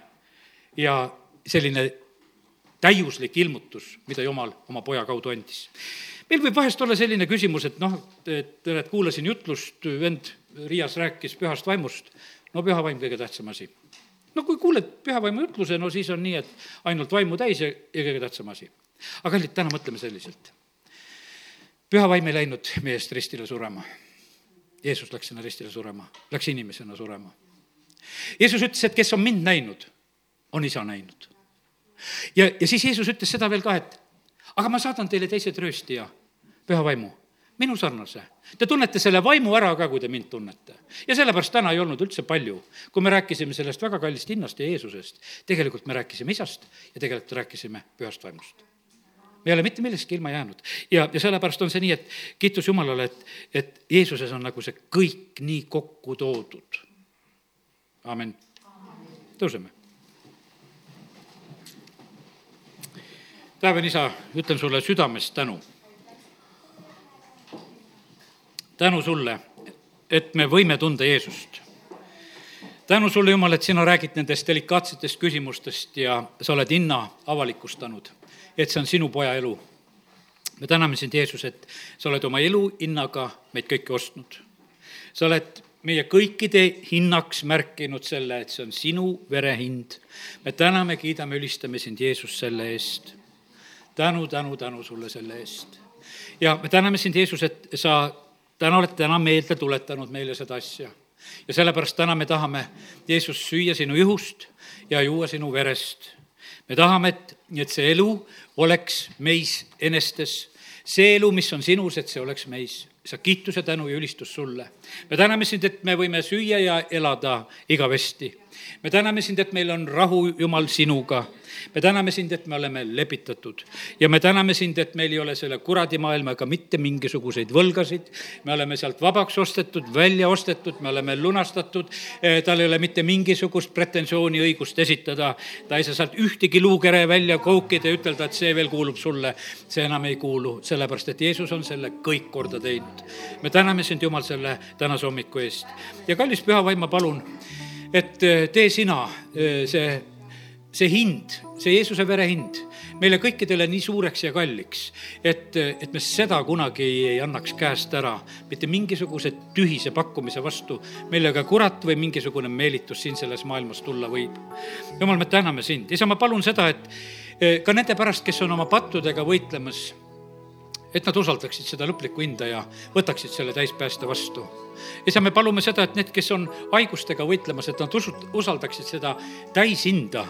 A: ja selline täiuslik ilmutus, mida Jumal oma poja kaudu andis. meil võib vahest olla selline küsimus, et noh, et, et kuulasin jutlust, vend Riias rääkis pühast vaimust, no püha vaim kõige tähtsam asi. no kui kuuled püha vaimu jutluse, no siis on nii, et ainult vaimu täis ja, ja kõige tähtsam asi. aga kallid, täna mõtleme selliselt. püha vaim ei läinud meie eest ristile surema Jeesus läks sinna ristile surema, läks inimesena surema. Jeesus ütles, et kes on mind näinud, on isa näinud. ja, ja siis Jeesus ütles seda veel ka, et aga ma saadan teile teise trööstija, püha vaimu, minu sarnase. Te tunnete selle vaimu ära ka, kui te mind tunnete. ja sellepärast täna ei olnud üldse palju, kui me rääkisime sellest väga kallist hinnast ja Jeesusest, tegelikult me rääkisime isast ja tegelikult rääkisime pühast vaimust me ei ole mitte millestki ilma jäänud. ja, ja sellepärast on see nii, et kiitus Jumalale, et, et Jeesuses on nagu see kõik nii kokku toodud. amin. tõuseme. taevane isa, ütlen sulle südamest tänu. tänu sulle, et me võime tunda Jeesust tänu sulle, Jumal, et sina räägid nendest delikaatsetest küsimustest ja sa oled hinna avalikustanud et see on sinu poja elu. me täname sind, Jeesus, et sa oled oma elu hinnaga meid kõiki ostnud. sa oled meie kõikide hinnaks märkinud selle, et see on sinu verehind. me täname, kiidame, ülistame sind, Jeesus, selle eest. tänu, tänu, tänu sulle selle eest. ja me täname sind, Jeesus, et sa täna oled täna meelde tuletanud meile seda asja. ja sellepärast täna me tahame, Jeesus, süüa sinu ihust ja juua sinu verest. Me tahame, et, et see elu oleks meis enestes. see elu, mis on sinus, et see oleks meis. sa kiituse, tänu ja ülistus sulle. me täname sind, et me võime süüa ja elada igavesti. Me täname sind, et meil on rahu, Jumal, sinuga me täname sind, et me oleme lepitatud ja me täname sind, et meil ei ole selle kuradimaailmaga mitte mingisuguseid võlgasid. me oleme sealt vabaks ostetud, välja ostetud, me oleme lunastatud. Eh, tal ei ole mitte mingisugust pretensiooni õigust esitada. ta ei saa sealt ühtegi luukere välja koukida ja ütelda, et see veel kuulub sulle. see enam ei kuulu, sellepärast et Jeesus on selle kõik korda teinud. me täname sind, Jumal, selle tänase hommiku eest ja kallis püha vaim, ma palun, et eh, tee sina eh, see see hind, see Jeesuse vere hind meile kõikidele nii suureks ja kalliks, et, et me seda kunagi ei annaks käest ära, mitte mingisuguse tühise pakkumise vastu, millega kurat või mingisugune meelitus siin selles maailmas tulla võib. jumal, me täname sind, isa, ma palun seda, et eh, ka nende pärast, kes on oma pattudega võitlemas et nad usaldaksid seda lõplikku hinda ja võtaksid selle täispääste vastu. isa, me palume seda, et need, kes on haigustega võitlemas, et nad usut-, usaldaksid seda täishinda,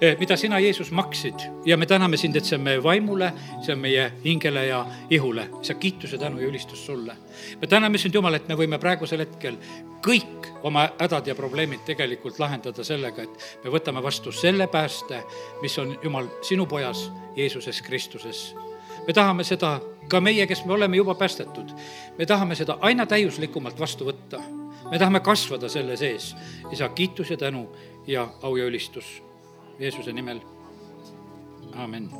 A: eh, mida sina, Jeesus, maksid ja me täname sind, et see on meie vaimule, see on meie hingele ja ihule. isa, kiituse, tänu ja ülistus sulle. me täname sind, Jumal, et me võime praegusel hetkel kõik oma hädad ja probleemid tegelikult lahendada sellega, et me võtame vastu selle pääste, mis on, Jumal, sinu pojas, Jeesuses Kristuses me tahame seda, ka meie, kes me oleme juba päästetud, me tahame seda aina täiuslikumalt vastu võtta. me tahame kasvada selle sees. isa, kiitus ja tänu ja au ja ülistus Jeesuse nimel. amin.